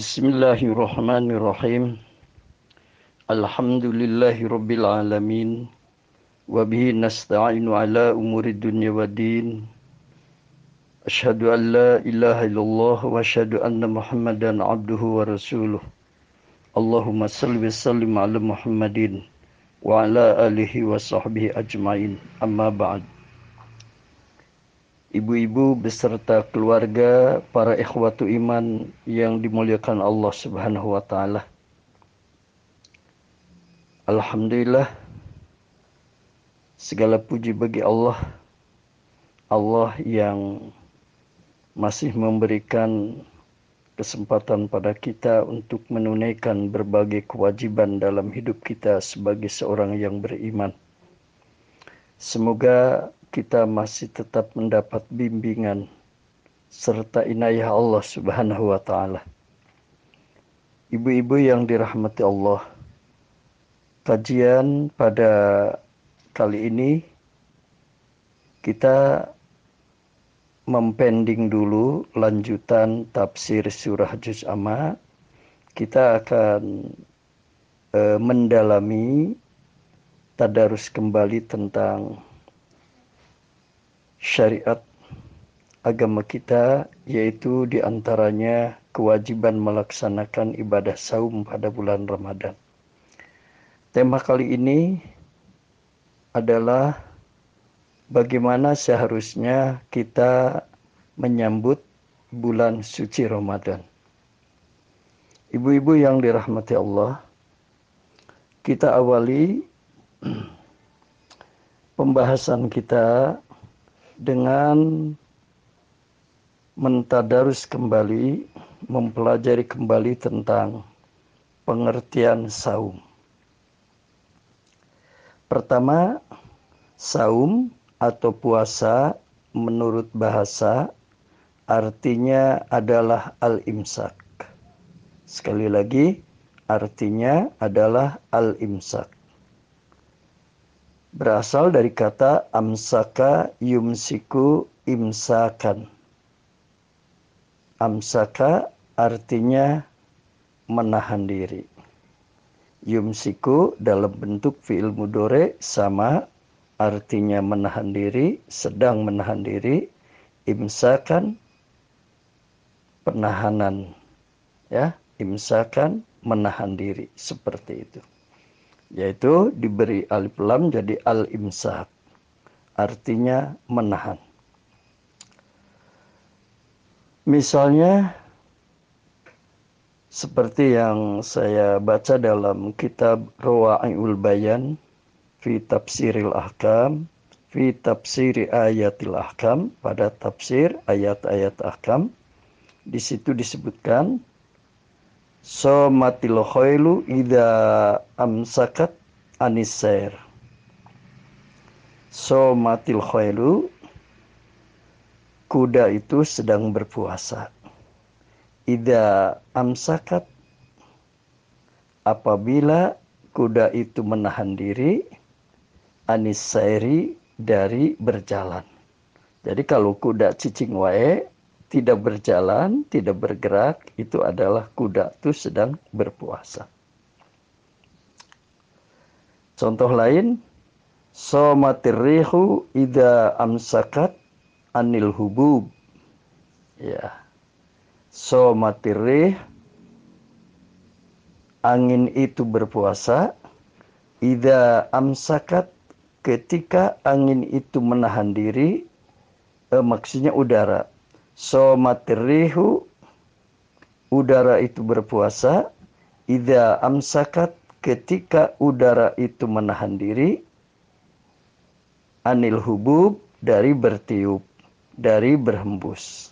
Bismillahirrahmanirrahim. Alhamdulillahi rabbil alamin. Wa bihi nasta'inu ala umuri dunya wa din. Ashhadu an la ilaha illallah wa ashhadu anna Muhammadan abduhu wa rasuluh. Allahumma salli wa sallim ala Muhammadin wa ala alihi wa sahbihi ajmain. Ibu-ibu beserta keluarga, para ikhwatu iman yang dimuliakan Allah Subhanahu wa taala. Alhamdulillah segala puji bagi Allah. Allah yang masih memberikan kesempatan pada kita untuk menunaikan berbagai kewajiban dalam hidup kita sebagai seorang yang beriman. Semoga kita masih tetap mendapat bimbingan serta inayah Allah Subhanahu wa taala. Ibu-ibu yang dirahmati Allah, kajian pada kali ini kita mempending dulu lanjutan tafsir surah Juz Amma. Kita akan e, mendalami tadarus kembali tentang syariat agama kita yaitu di antaranya kewajiban melaksanakan ibadah saum pada bulan Ramadan. Tema kali ini adalah bagaimana seharusnya kita menyambut bulan suci Ramadan. Ibu-ibu yang dirahmati Allah, kita awali pembahasan kita dengan mentadarus kembali, mempelajari kembali tentang pengertian saum. Pertama, saum atau puasa menurut bahasa artinya adalah al-imsak. Sekali lagi, artinya adalah al-imsak berasal dari kata amsaka yumsiku imsakan. Amsaka artinya menahan diri. Yumsiku dalam bentuk fi'il mudore sama artinya menahan diri, sedang menahan diri, imsakan penahanan ya, imsakan menahan diri seperti itu yaitu diberi alif lam jadi al imsak artinya menahan. Misalnya seperti yang saya baca dalam kitab Rawa'iul Bayan fi tafsiril ahkam fi tafsiri ayatil ahkam pada tafsir ayat-ayat ahkam di situ disebutkan Somatil khailu ida amsakat anisair. Somatil khailu kuda itu sedang berpuasa. Ida amsakat apabila kuda itu menahan diri anisairi dari berjalan. Jadi kalau kuda cicing wae tidak berjalan, tidak bergerak, itu adalah kuda itu sedang berpuasa. Contoh lain, somatirrihu ida amsakat anil hubub. Ya. Somatirrih angin itu berpuasa ida amsakat ketika angin itu menahan diri eh, maksudnya udara somatrihu udara itu berpuasa. Ida amsakat ketika udara itu menahan diri anil hubub dari bertiup dari berhembus.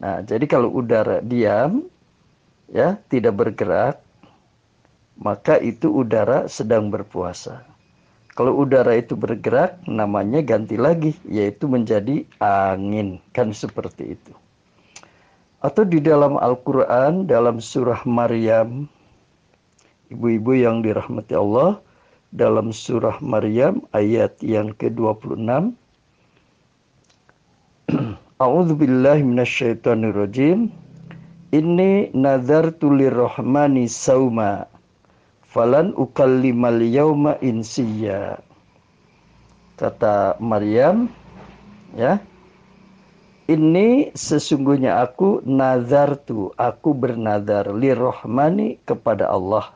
Nah jadi kalau udara diam ya tidak bergerak maka itu udara sedang berpuasa. Kalau udara itu bergerak namanya ganti lagi yaitu menjadi angin. Kan seperti itu atau di dalam Al-Quran, dalam surah Maryam, ibu-ibu yang dirahmati Allah, dalam surah Maryam ayat yang ke-26, A'udzu billahi minasyaitonir rajim. Inni nadartu lirrahmani sauma falan ukallimal yauma insiya. Kata Maryam, ya. Ini sesungguhnya aku nazartu, aku bernazar lirrahmani kepada Allah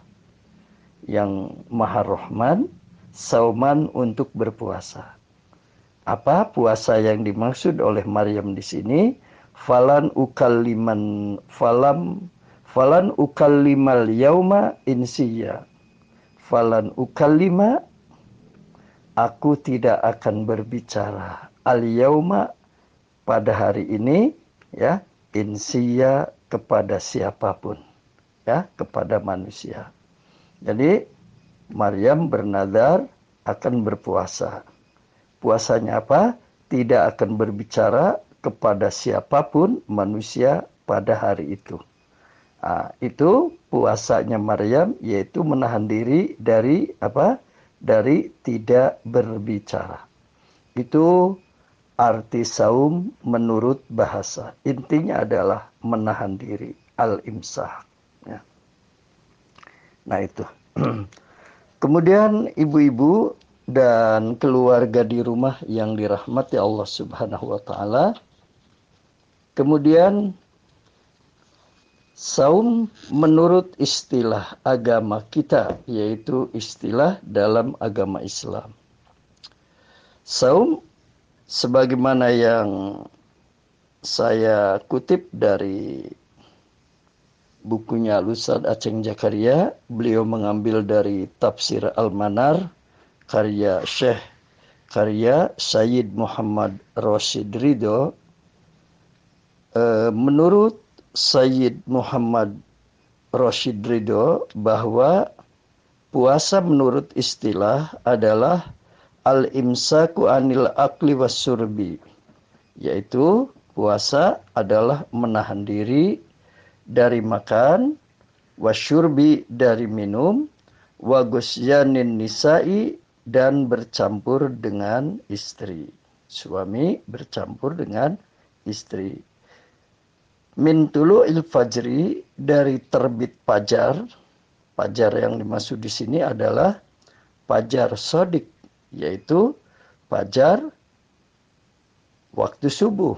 yang Maha Rahman, sauman untuk berpuasa. Apa puasa yang dimaksud oleh Maryam di sini? falan ukalliman falam falan ukallimal yauma insiya falan ukallima aku tidak akan berbicara al yauma pada hari ini ya insiya kepada siapa pun ya kepada manusia jadi Maryam bernadar akan berpuasa puasanya apa tidak akan berbicara kepada siapa pun manusia pada hari itu. Nah, itu puasanya Maryam yaitu menahan diri dari apa? Dari tidak berbicara. Itu arti saum menurut bahasa. Intinya adalah menahan diri, al-imsak. Ya. Nah itu. Kemudian ibu-ibu dan keluarga di rumah yang dirahmati Allah Subhanahu wa taala Kemudian saum menurut istilah agama kita yaitu istilah dalam agama Islam. Saum sebagaimana yang saya kutip dari bukunya Lusad Aceng Jakaria, beliau mengambil dari tafsir Al-Manar karya Syekh karya Sayyid Muhammad Rashid Ridho Eh, menurut Sayyid Muhammad Rashid Ridho bahwa puasa menurut istilah adalah al-imsaku anil akli wasurbi yaitu puasa adalah menahan diri dari makan wasyurbi dari minum wagusyanin nisa'i dan bercampur dengan istri. Suami bercampur dengan istri. Min il fajri dari terbit pajar. Pajar yang dimaksud di sini adalah pajar sodik, yaitu pajar waktu subuh.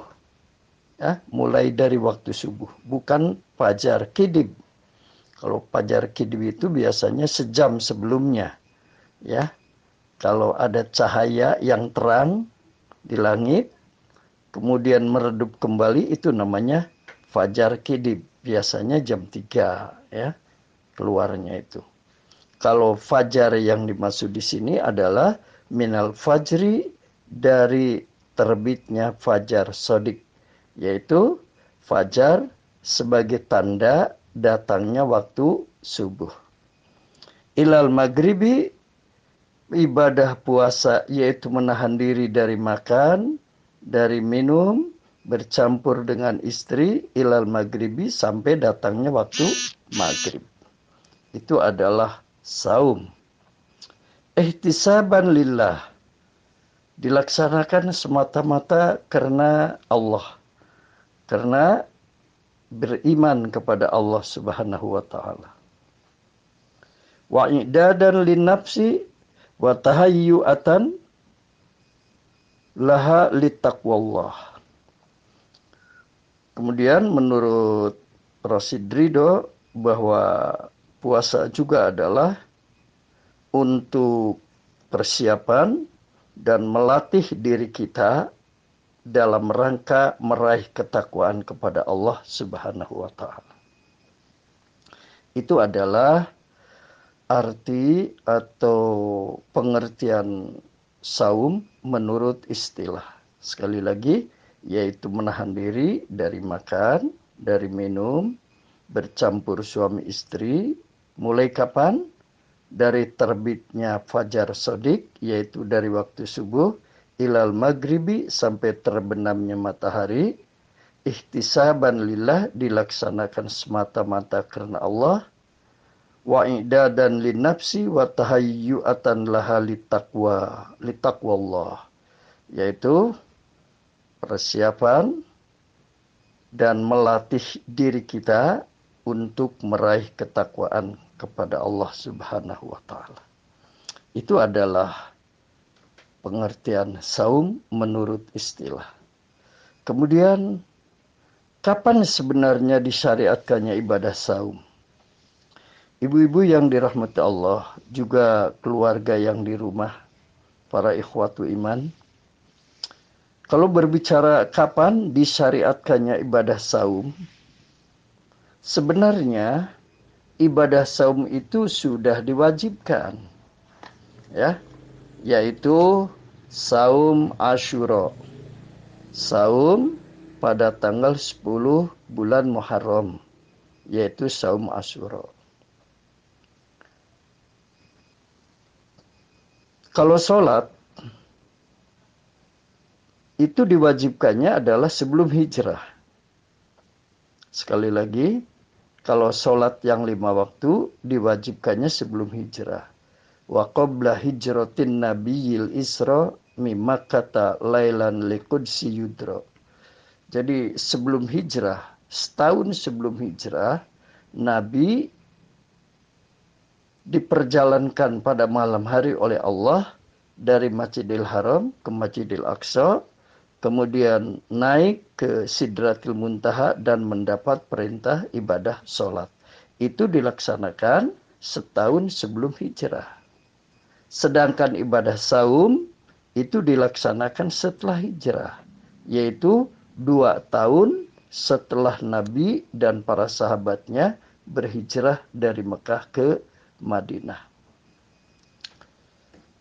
Ya, mulai dari waktu subuh, bukan pajar kidib. Kalau pajar kidib itu biasanya sejam sebelumnya. Ya. Kalau ada cahaya yang terang di langit, kemudian meredup kembali itu namanya fajar kidib biasanya jam 3 ya keluarnya itu. Kalau fajar yang dimaksud di sini adalah minal fajri dari terbitnya fajar sodik yaitu fajar sebagai tanda datangnya waktu subuh. Ilal maghribi ibadah puasa yaitu menahan diri dari makan, dari minum, bercampur dengan istri ilal maghribi sampai datangnya waktu maghrib. Itu adalah saum. Ihtisaban lillah. Dilaksanakan semata-mata karena Allah. Karena beriman kepada Allah Subhanahu wa taala. Wa i'dadan lin nafsi wa tahayyu'atan laha litaqwallah Kemudian menurut Rasid Ridho bahwa puasa juga adalah untuk persiapan dan melatih diri kita dalam rangka meraih ketakwaan kepada Allah Subhanahu wa taala. Itu adalah arti atau pengertian saum menurut istilah. Sekali lagi, yaitu menahan diri dari makan, dari minum, bercampur suami istri, mulai kapan? Dari terbitnya fajar sodik, yaitu dari waktu subuh, ilal maghribi sampai terbenamnya matahari, ihtisaban lillah dilaksanakan semata-mata karena Allah, wa i'dadan lin nafsi wa tahayyu'atan laha litaqwa litaqwa Allah yaitu persiapan dan melatih diri kita untuk meraih ketakwaan kepada Allah Subhanahu wa taala. Itu adalah pengertian saum menurut istilah. Kemudian kapan sebenarnya disyariatkannya ibadah saum? Ibu-ibu yang dirahmati Allah, juga keluarga yang di rumah, para ikhwatu iman. Kalau berbicara kapan disyariatkannya ibadah saum, sebenarnya ibadah saum itu sudah diwajibkan. Ya, yaitu saum Asyura. Saum pada tanggal 10 bulan Muharram, yaitu saum Asyura. Kalau sholat, itu diwajibkannya adalah sebelum hijrah. Sekali lagi, kalau sholat yang lima waktu diwajibkannya sebelum hijrah. Wa qabla hijratin nabiyil isra mimma kata lailan liqudsi yudro. Jadi sebelum hijrah, setahun sebelum hijrah, Nabi diperjalankan pada malam hari oleh Allah dari Masjidil Haram ke Masjidil Aqsa, kemudian naik ke Sidratil Muntaha dan mendapat perintah ibadah sholat. Itu dilaksanakan setahun sebelum hijrah. Sedangkan ibadah saum itu dilaksanakan setelah hijrah, yaitu dua tahun setelah Nabi dan para sahabatnya berhijrah dari Mekah ke Madinah.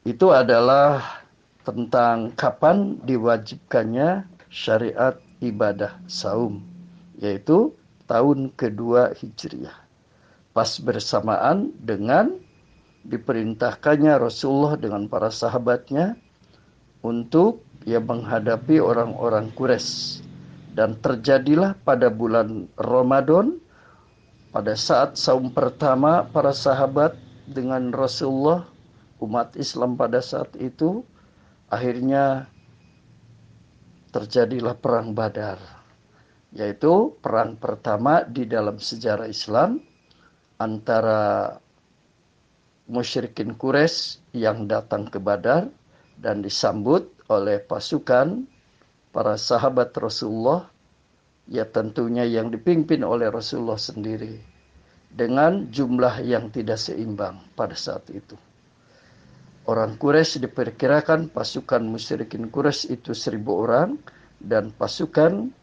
Itu adalah tentang kapan diwajibkannya syariat ibadah saum, yaitu tahun kedua Hijriah. Pas bersamaan dengan diperintahkannya Rasulullah dengan para sahabatnya untuk ia menghadapi orang-orang Quraisy dan terjadilah pada bulan Ramadan pada saat saum pertama para sahabat dengan Rasulullah umat Islam pada saat itu akhirnya terjadilah perang Badar yaitu perang pertama di dalam sejarah Islam antara musyrikin Quraisy yang datang ke Badar dan disambut oleh pasukan para sahabat Rasulullah ya tentunya yang dipimpin oleh Rasulullah sendiri dengan jumlah yang tidak seimbang pada saat itu. Orang Quraisy diperkirakan pasukan musyrikin Quraisy itu seribu orang dan pasukan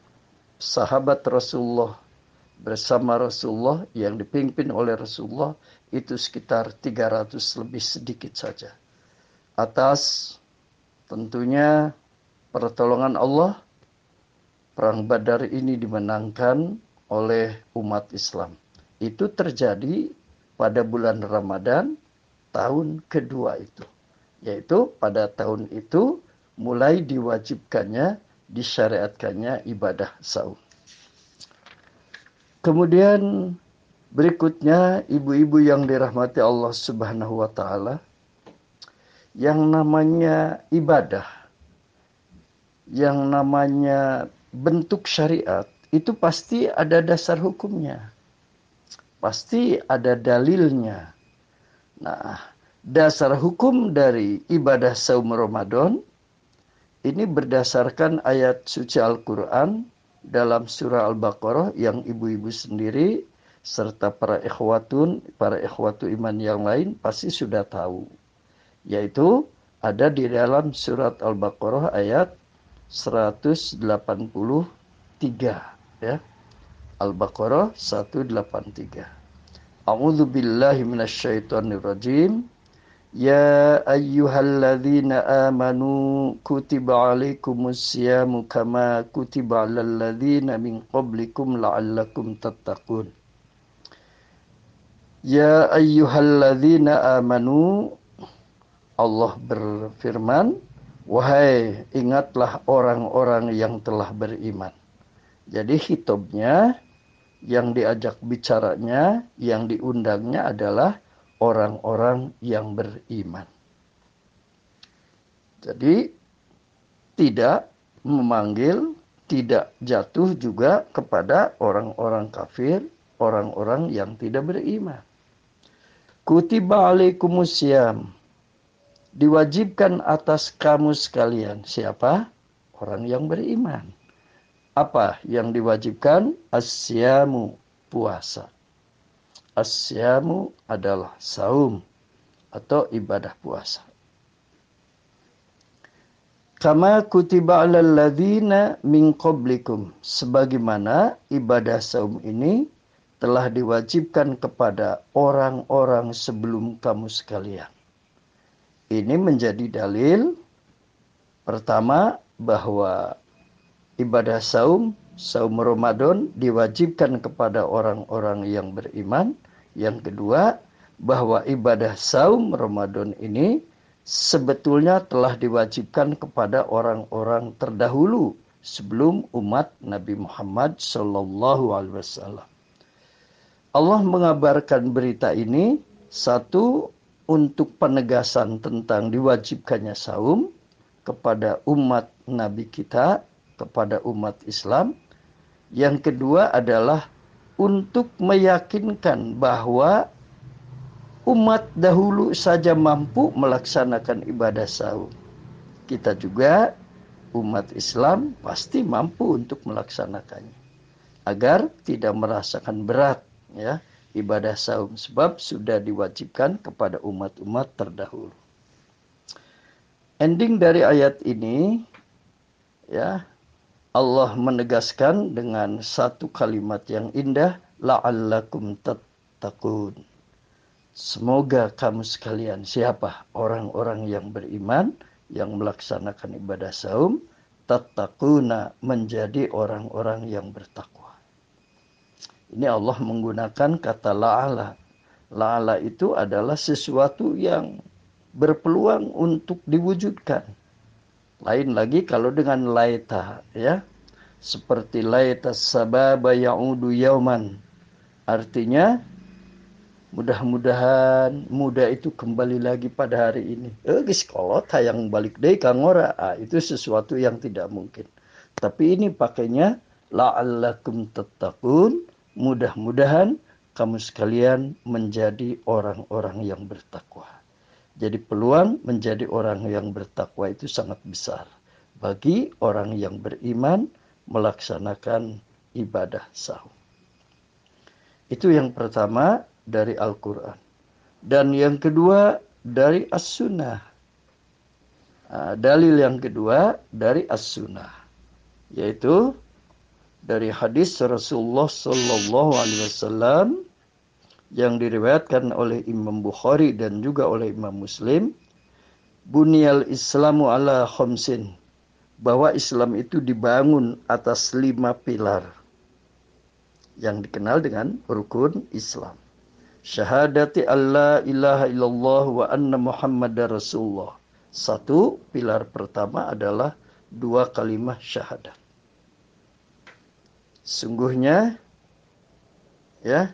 sahabat Rasulullah bersama Rasulullah yang dipimpin oleh Rasulullah itu sekitar 300 lebih sedikit saja. Atas tentunya pertolongan Allah perang Badar ini dimenangkan oleh umat Islam. Itu terjadi pada bulan Ramadan tahun kedua itu. Yaitu pada tahun itu mulai diwajibkannya, disyariatkannya ibadah saum. Kemudian berikutnya ibu-ibu yang dirahmati Allah Subhanahu wa taala yang namanya ibadah yang namanya bentuk syariat itu pasti ada dasar hukumnya. Pasti ada dalilnya. Nah, dasar hukum dari ibadah saum Ramadan ini berdasarkan ayat suci Al-Quran dalam surah Al-Baqarah yang ibu-ibu sendiri serta para ikhwatun, para ikhwatu iman yang lain pasti sudah tahu. Yaitu ada di dalam surat Al-Baqarah ayat 183 ya. Al-Baqarah 183. A'udzu. Ya ayyuhalladzina amanu kutiba alaikumus siyamu kama kutiba alal ladzina min qablikum la'allakum tattaqun. Ya ayyuhalladzina amanu Allah berfirman Wahai ingatlah orang-orang yang telah beriman. Jadi hitubnya yang diajak bicaranya, yang diundangnya adalah orang-orang yang beriman. Jadi tidak memanggil tidak jatuh juga kepada orang-orang kafir, orang-orang yang tidak beriman. Kutiba alaikumusiyam. Diwajibkan atas kamu sekalian. Siapa? Orang yang beriman. Apa yang diwajibkan? Asyamu, puasa. Asyamu adalah saum atau ibadah puasa. Kama kutiba alal ladhina min qablikum. Sebagaimana ibadah saum ini telah diwajibkan kepada orang-orang sebelum kamu sekalian. Ini menjadi dalil pertama bahwa ibadah saum, saum Ramadan diwajibkan kepada orang-orang yang beriman. Yang kedua, bahwa ibadah saum Ramadan ini sebetulnya telah diwajibkan kepada orang-orang terdahulu sebelum umat Nabi Muhammad Sallallahu Alaihi Wasallam. Allah mengabarkan berita ini satu untuk penegasan tentang diwajibkannya saum kepada umat Nabi kita, kepada umat Islam. Yang kedua adalah untuk meyakinkan bahwa umat dahulu saja mampu melaksanakan ibadah sahur. Kita juga umat Islam pasti mampu untuk melaksanakannya. Agar tidak merasakan berat ya ibadah saum sebab sudah diwajibkan kepada umat-umat terdahulu. Ending dari ayat ini ya Allah menegaskan dengan satu kalimat yang indah la'allakum tattaqun Semoga kamu sekalian siapa orang-orang yang beriman yang melaksanakan ibadah saum tattaquna menjadi orang-orang yang bertakwa. Ini Allah menggunakan kata la'ala. La'ala itu adalah sesuatu yang berpeluang untuk diwujudkan. Lain lagi kalau dengan laita ya. Seperti laita sababa ya'udu yauman. Artinya Mudah-mudahan muda itu kembali lagi pada hari ini. Eh, kolot yang balik deh kang ora. Ah, itu sesuatu yang tidak mungkin. Tapi ini pakainya la'allakum tattaqun. Mudah-mudahan kamu sekalian menjadi orang-orang yang bertakwa. Jadi peluang menjadi orang yang bertakwa itu sangat besar bagi orang yang beriman melaksanakan ibadah sahur. Itu yang pertama dari Al-Quran. Dan yang kedua dari As-Sunnah. Nah, dalil yang kedua dari As-Sunnah. Yaitu dari hadis Rasulullah Sallallahu yang diriwayatkan oleh Imam Bukhari dan juga oleh Imam Muslim. Bunyal Islamu ala khomsin. Bahwa Islam itu dibangun atas lima pilar. Yang dikenal dengan rukun Islam syahadati alla ilaha illallah wa anna muhammadar rasulullah. Satu, pilar pertama adalah dua kalimat syahadat. Sungguhnya, ya,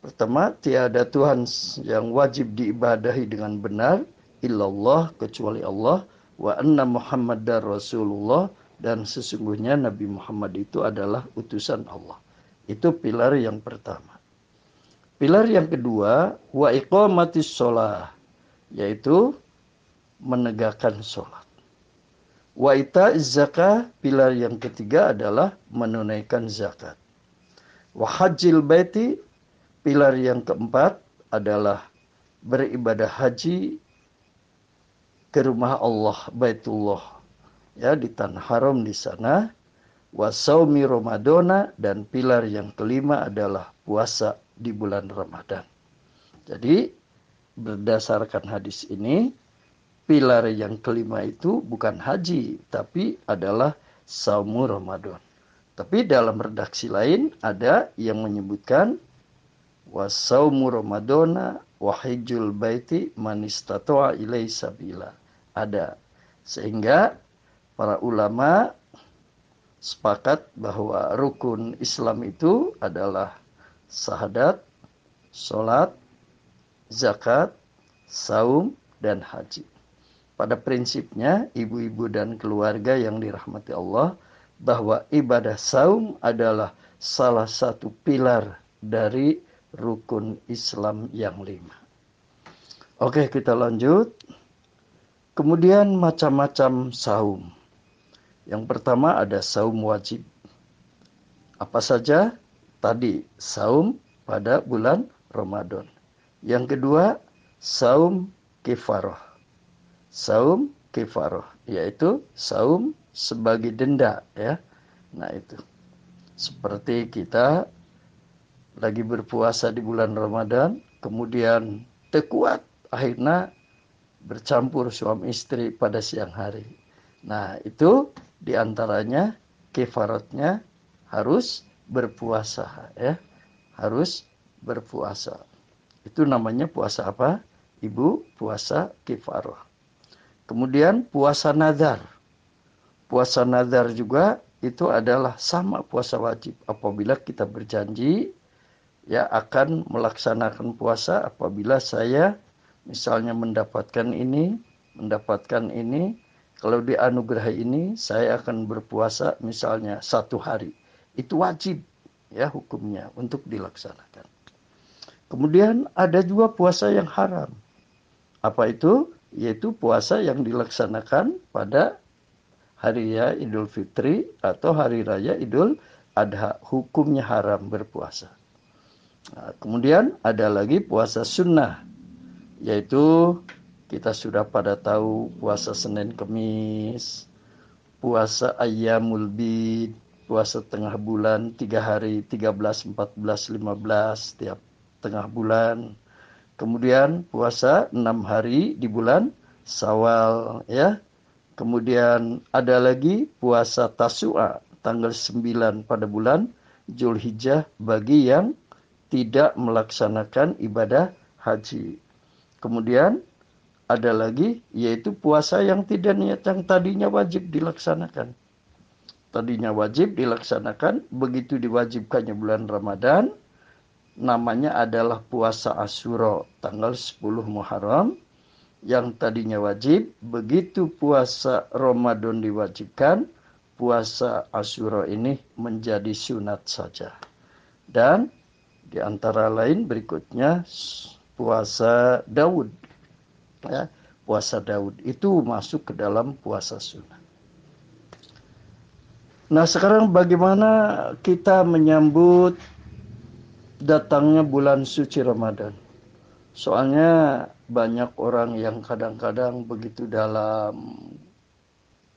pertama, tiada Tuhan yang wajib diibadahi dengan benar, illallah, kecuali Allah, wa anna muhammadar rasulullah, dan sesungguhnya Nabi Muhammad itu adalah utusan Allah. Itu pilar yang pertama. Pilar yang kedua, wa iqamatis sholah, yaitu menegakkan sholat. Wa ita zakah, pilar yang ketiga adalah menunaikan zakat. Wa hajil baiti, pilar yang keempat adalah beribadah haji ke rumah Allah, Baitullah. Ya, di tanah haram di sana. Wa saumi Ramadana dan pilar yang kelima adalah puasa di bulan Ramadan. Jadi berdasarkan hadis ini, pilar yang kelima itu bukan haji, tapi adalah saumu Ramadan. Tapi dalam redaksi lain ada yang menyebutkan wasaumu Ramadana wahijul baiti manistatoa ilai sabila. Ada. Sehingga para ulama sepakat bahwa rukun Islam itu adalah sahadat, sholat, zakat, saum, dan haji. Pada prinsipnya, ibu-ibu dan keluarga yang dirahmati Allah, bahwa ibadah saum adalah salah satu pilar dari rukun Islam yang lima. Oke, kita lanjut. Kemudian macam-macam saum. Yang pertama ada saum wajib. Apa saja? Tadi saum pada bulan Ramadan. Yang kedua, saum kifaroh. Saum kifaroh, yaitu saum sebagai denda ya. Nah itu. Seperti kita lagi berpuasa di bulan Ramadan, kemudian tekuat, akhirnya bercampur suami istri pada siang hari. Nah, itu di antaranya kifaratnya harus berpuasa ya. Harus berpuasa. Itu namanya puasa apa? Ibu puasa kifarah. Kemudian puasa nazar. Puasa nazar juga itu adalah sama puasa wajib apabila kita berjanji ya akan melaksanakan puasa apabila saya misalnya mendapatkan ini, mendapatkan ini, kalau dianugerahi ini saya akan berpuasa misalnya satu hari. Itu wajib ya hukumnya untuk dilaksanakan. Kemudian ada juga puasa yang haram. Apa itu? Yaitu puasa yang dilaksanakan pada hari raya Idul Fitri atau hari raya Idul Adha. Hukumnya haram berpuasa. Nah, kemudian ada lagi puasa sunnah yaitu kita sudah pada tahu puasa Senin Kemis, puasa Ayyamul Bid, puasa tengah bulan tiga hari 13, 14, 15 tiap tengah bulan. Kemudian puasa enam hari di bulan Sawal ya. Kemudian ada lagi puasa Tasua tanggal 9 pada bulan Julhijjah bagi yang tidak melaksanakan ibadah haji. Kemudian ada lagi yaitu puasa yang tidak niat yang tadinya wajib dilaksanakan. Tadinya wajib dilaksanakan, begitu diwajibkannya bulan Ramadan, namanya adalah puasa Asyura tanggal 10 Muharram yang tadinya wajib, begitu puasa Ramadan diwajibkan, puasa Asyura ini menjadi sunat saja. Dan di antara lain berikutnya puasa Daud. Ya, puasa Daud itu masuk ke dalam puasa sunnah. Nah sekarang bagaimana kita menyambut datangnya bulan suci Ramadan? Soalnya banyak orang yang kadang-kadang begitu dalam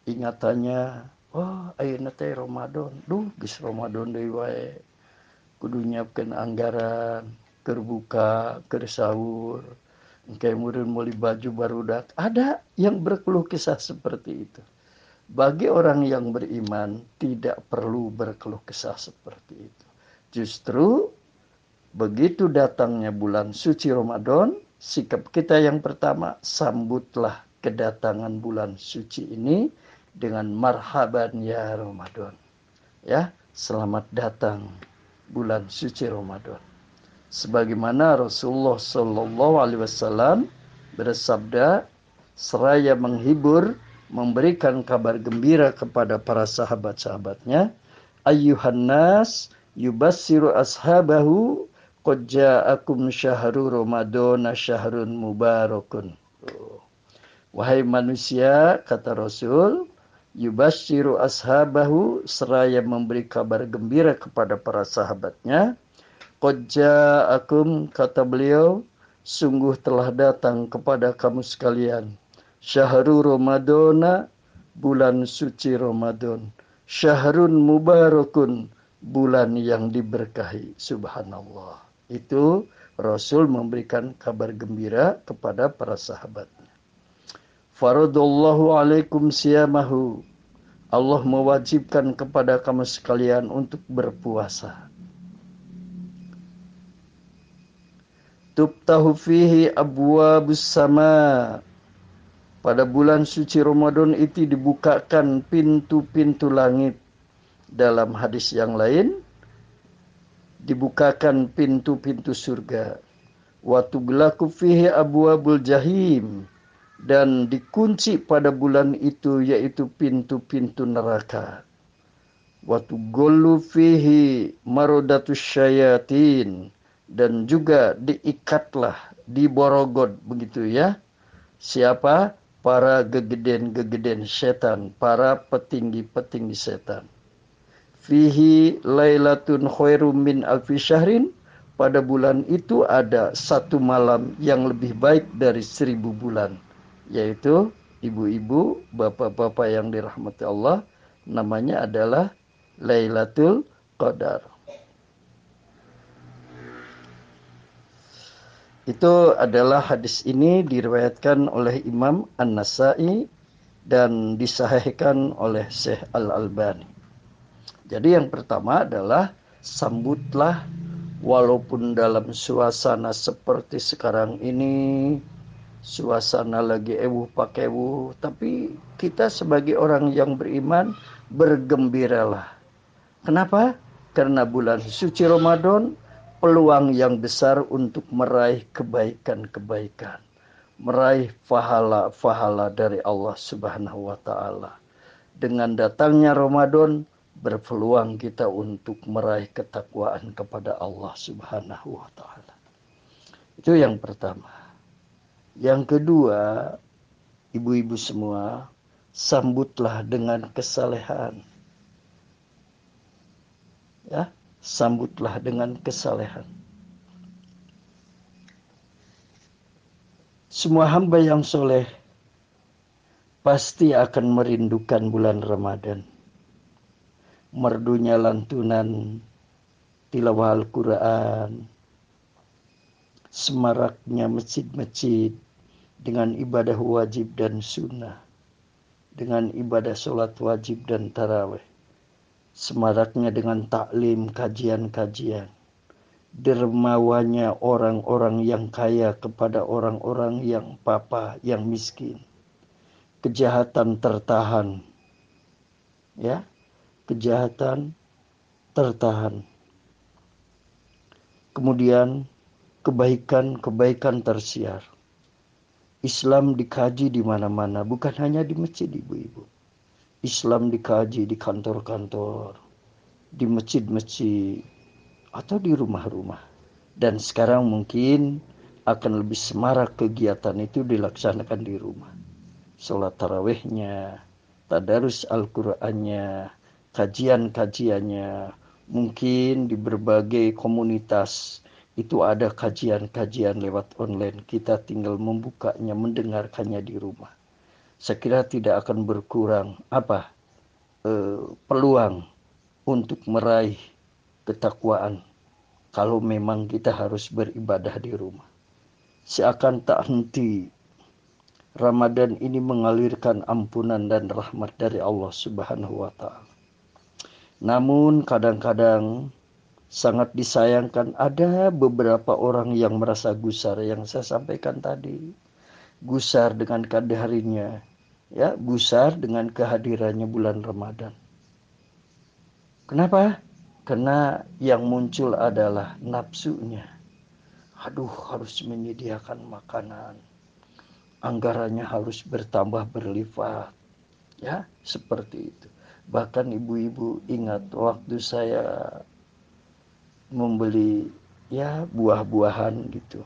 ingatannya, wah oh, ayo nate Ramadan, duh gis Ramadan deui wae. Kudu nyiapkeun anggaran, terbuka, kersahur, kayak murid muli baju baru dat. Ada yang berkeluh kisah seperti itu. Bagi orang yang beriman tidak perlu berkeluh kesah seperti itu. Justru begitu datangnya bulan suci Ramadan, sikap kita yang pertama sambutlah kedatangan bulan suci ini dengan marhaban ya Ramadan. Ya, selamat datang bulan suci Ramadan. Sebagaimana Rasulullah Shallallahu Alaihi Wasallam bersabda seraya menghibur memberikan kabar gembira kepada para sahabat-sahabatnya ayyuhan nas yubassiru ashabahu qad ja'akum syahru ramadana syahrun mubarakun. Wahai manusia kata Rasul yubassiru ashabahu seraya memberi kabar gembira kepada para sahabatnya Qadja akum kata beliau, sungguh telah datang kepada kamu sekalian. Syahrul Ramadana, bulan suci Ramadan. Syahrun mubarakun, bulan yang diberkahi. Subhanallah. Itu Rasul memberikan kabar gembira kepada para sahabatnya. Faradallahu alaikum siyamahu. Allah mewajibkan kepada kamu sekalian untuk berpuasa. tubtahu fihi abwabus sama pada bulan suci Ramadan itu dibukakan pintu-pintu langit dalam hadis yang lain dibukakan pintu-pintu surga wa tuglaku fihi abwabul jahim dan dikunci pada bulan itu yaitu pintu-pintu neraka. Watu golu fihi marodatus syayatin. Dan juga diikatlah di borogod begitu ya. Siapa? Para gegeden-gegeden setan para petinggi-petinggi setan. Fihi lailatun khairum min alfi syahrin. Pada bulan itu ada satu malam yang lebih baik dari seribu bulan yaitu ibu-ibu bapak-bapak yang dirahmati Allah namanya adalah Lailatul Qadar. Itu adalah hadis ini diriwayatkan oleh Imam An-Nasai dan disahihkan oleh Syekh Al-Albani. Jadi yang pertama adalah sambutlah walaupun dalam suasana seperti sekarang ini suasana lagi ewu pakai ewu tapi kita sebagai orang yang beriman bergembiralah Kenapa? Karena bulan suci Ramadan peluang yang besar untuk meraih kebaikan-kebaikan, meraih pahala-pahala dari Allah Subhanahu wa taala. Dengan datangnya Ramadan berpeluang kita untuk meraih ketakwaan kepada Allah Subhanahu wa taala. Itu yang pertama. Yang kedua, ibu-ibu semua, sambutlah dengan kesalehan. Ya sambutlah dengan kesalehan. Semua hamba yang soleh pasti akan merindukan bulan Ramadan. Merdunya lantunan tilawah Al-Quran semaraknya masjid-masjid dengan ibadah wajib dan sunnah dengan ibadah sholat wajib dan taraweh semaraknya dengan taklim kajian-kajian dermawanya orang-orang yang kaya kepada orang-orang yang papa yang miskin kejahatan tertahan ya kejahatan tertahan. Kemudian kebaikan-kebaikan tersiar Islam dikaji di mana-mana bukan hanya di masjid ibu-ibu Islam dikaji di kantor-kantor, di masjid-masjid, atau di rumah-rumah. Dan sekarang mungkin akan lebih semarak kegiatan itu dilaksanakan di rumah. Sholat tarawihnya, tadarus Al-Qur'annya, kajian-kajiannya, mungkin di berbagai komunitas itu ada kajian-kajian lewat online. Kita tinggal membukanya, mendengarkannya di rumah saya kira tidak akan berkurang apa eh, peluang untuk meraih ketakwaan kalau memang kita harus beribadah di rumah. Seakan tak henti Ramadan ini mengalirkan ampunan dan rahmat dari Allah Subhanahu wa taala. Namun kadang-kadang sangat disayangkan ada beberapa orang yang merasa gusar yang saya sampaikan tadi. Gusar dengan kadarinya, ya gusar dengan kehadirannya bulan Ramadan. Kenapa? Karena yang muncul adalah nafsunya. Aduh, harus menyediakan makanan. Anggarannya harus bertambah berlipat. Ya, seperti itu. Bahkan ibu-ibu ingat waktu saya membeli ya buah-buahan gitu.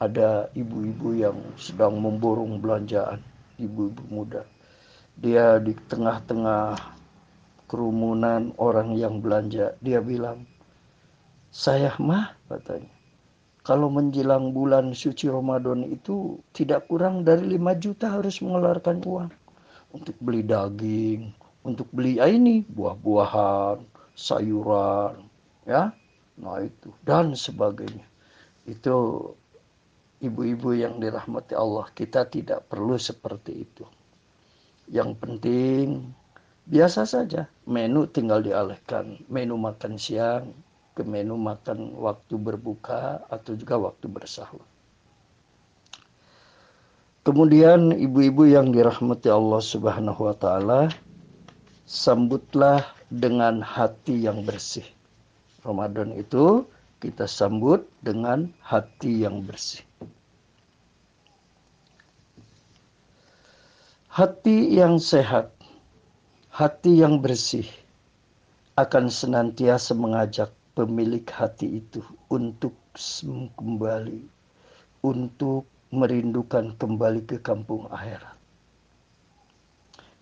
Ada ibu-ibu yang sedang memborong belanjaan ibu-ibu muda. Dia di tengah-tengah kerumunan orang yang belanja, dia bilang, "Saya mah," katanya. Kalau menjelang bulan suci Ramadan itu tidak kurang dari 5 juta harus mengeluarkan uang untuk beli daging, untuk beli ah, ini buah-buahan, sayuran, ya. Nah itu dan sebagainya. Itu ibu-ibu yang dirahmati Allah, kita tidak perlu seperti itu. Yang penting biasa saja, menu tinggal dialihkan, menu makan siang ke menu makan waktu berbuka atau juga waktu bersahur. Kemudian ibu-ibu yang dirahmati Allah Subhanahu wa taala, sambutlah dengan hati yang bersih. Ramadan itu kita sambut dengan hati yang bersih. Hati yang sehat, hati yang bersih, akan senantiasa mengajak pemilik hati itu untuk kembali, untuk merindukan kembali ke kampung akhirat.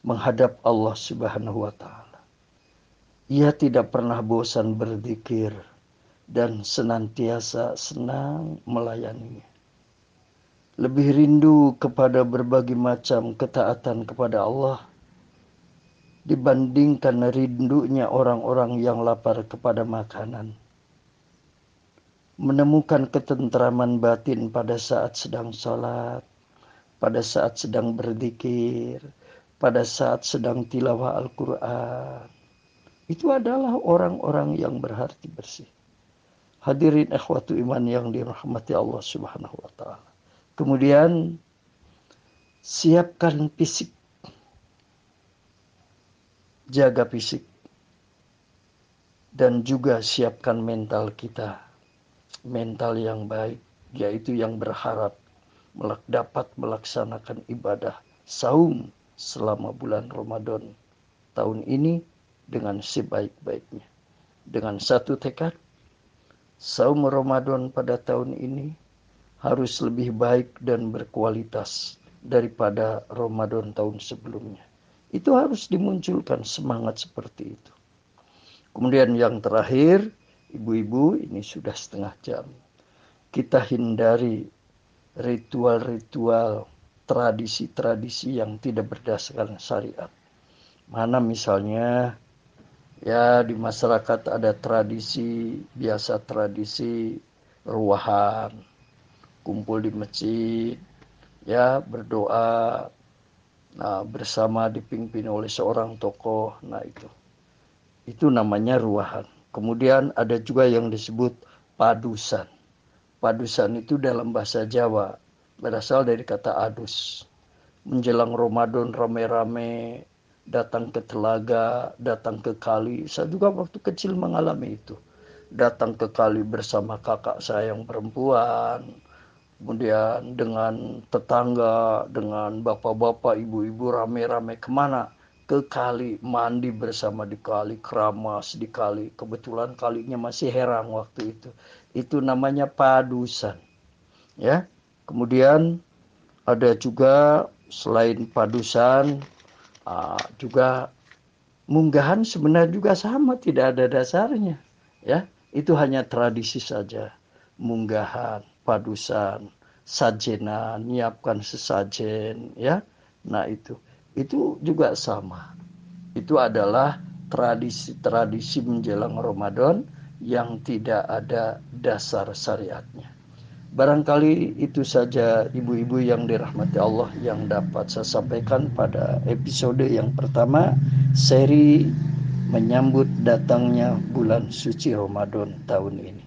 Menghadap Allah Subhanahu wa taala. Ia tidak pernah bosan berzikir dan senantiasa senang melayaninya. Lebih rindu kepada berbagai macam ketaatan kepada Allah dibandingkan rindunya orang-orang yang lapar kepada makanan. Menemukan ketentraman batin pada saat sedang sholat, pada saat sedang berzikir, pada saat sedang tilawah Al-Quran. Itu adalah orang-orang yang berhati bersih. Hadirin ikhwatu iman yang dirahmati Allah Subhanahu wa taala. Kemudian siapkan fisik jaga fisik, dan juga siapkan mental kita. Mental yang baik, yaitu yang berharap dapat melaksanakan ibadah saum selama bulan Ramadan tahun ini dengan sebaik-baiknya. Dengan satu tekad, saum Ramadan pada tahun ini harus lebih baik dan berkualitas daripada Ramadan tahun sebelumnya. Itu harus dimunculkan semangat seperti itu. Kemudian yang terakhir, ibu-ibu ini sudah setengah jam. Kita hindari ritual-ritual tradisi-tradisi yang tidak berdasarkan syariat. Mana misalnya ya di masyarakat ada tradisi biasa tradisi ruahan kumpul di masjid ya berdoa nah, bersama dipimpin oleh seorang tokoh nah itu. Itu namanya ruahan. Kemudian ada juga yang disebut padusan. Padusan itu dalam bahasa Jawa berasal dari kata adus. Menjelang Ramadan rame-rame datang ke telaga datang ke kali saya juga waktu kecil mengalami itu datang ke kali bersama kakak saya yang perempuan kemudian dengan tetangga, dengan bapak-bapak, ibu-ibu rame-rame ke mana? Ke kali, mandi bersama di kali, keramas di kali. Kebetulan kalinya masih herang waktu itu. Itu namanya padusan. Ya, kemudian ada juga selain padusan, uh, juga munggahan sebenarnya juga sama, tidak ada dasarnya. Ya, itu hanya tradisi saja. Munggahan padusan, sajenan, nyiapkan sesajen, ya. Nah itu, itu juga sama. Itu adalah tradisi-tradisi menjelang Ramadan yang tidak ada dasar syariatnya. Barangkali itu saja ibu-ibu yang dirahmati Allah yang dapat saya sampaikan pada episode yang pertama seri menyambut datangnya bulan suci Ramadan tahun ini.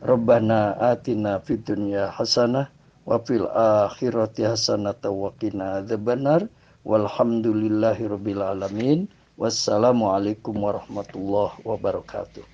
Rabbana atina fid dunya hasanah wa fil akhirati hasanah wa qina adzabannar. Walhamdulillahi rabbil alamin. Wassalamu alaikum warahmatullahi wabarakatuh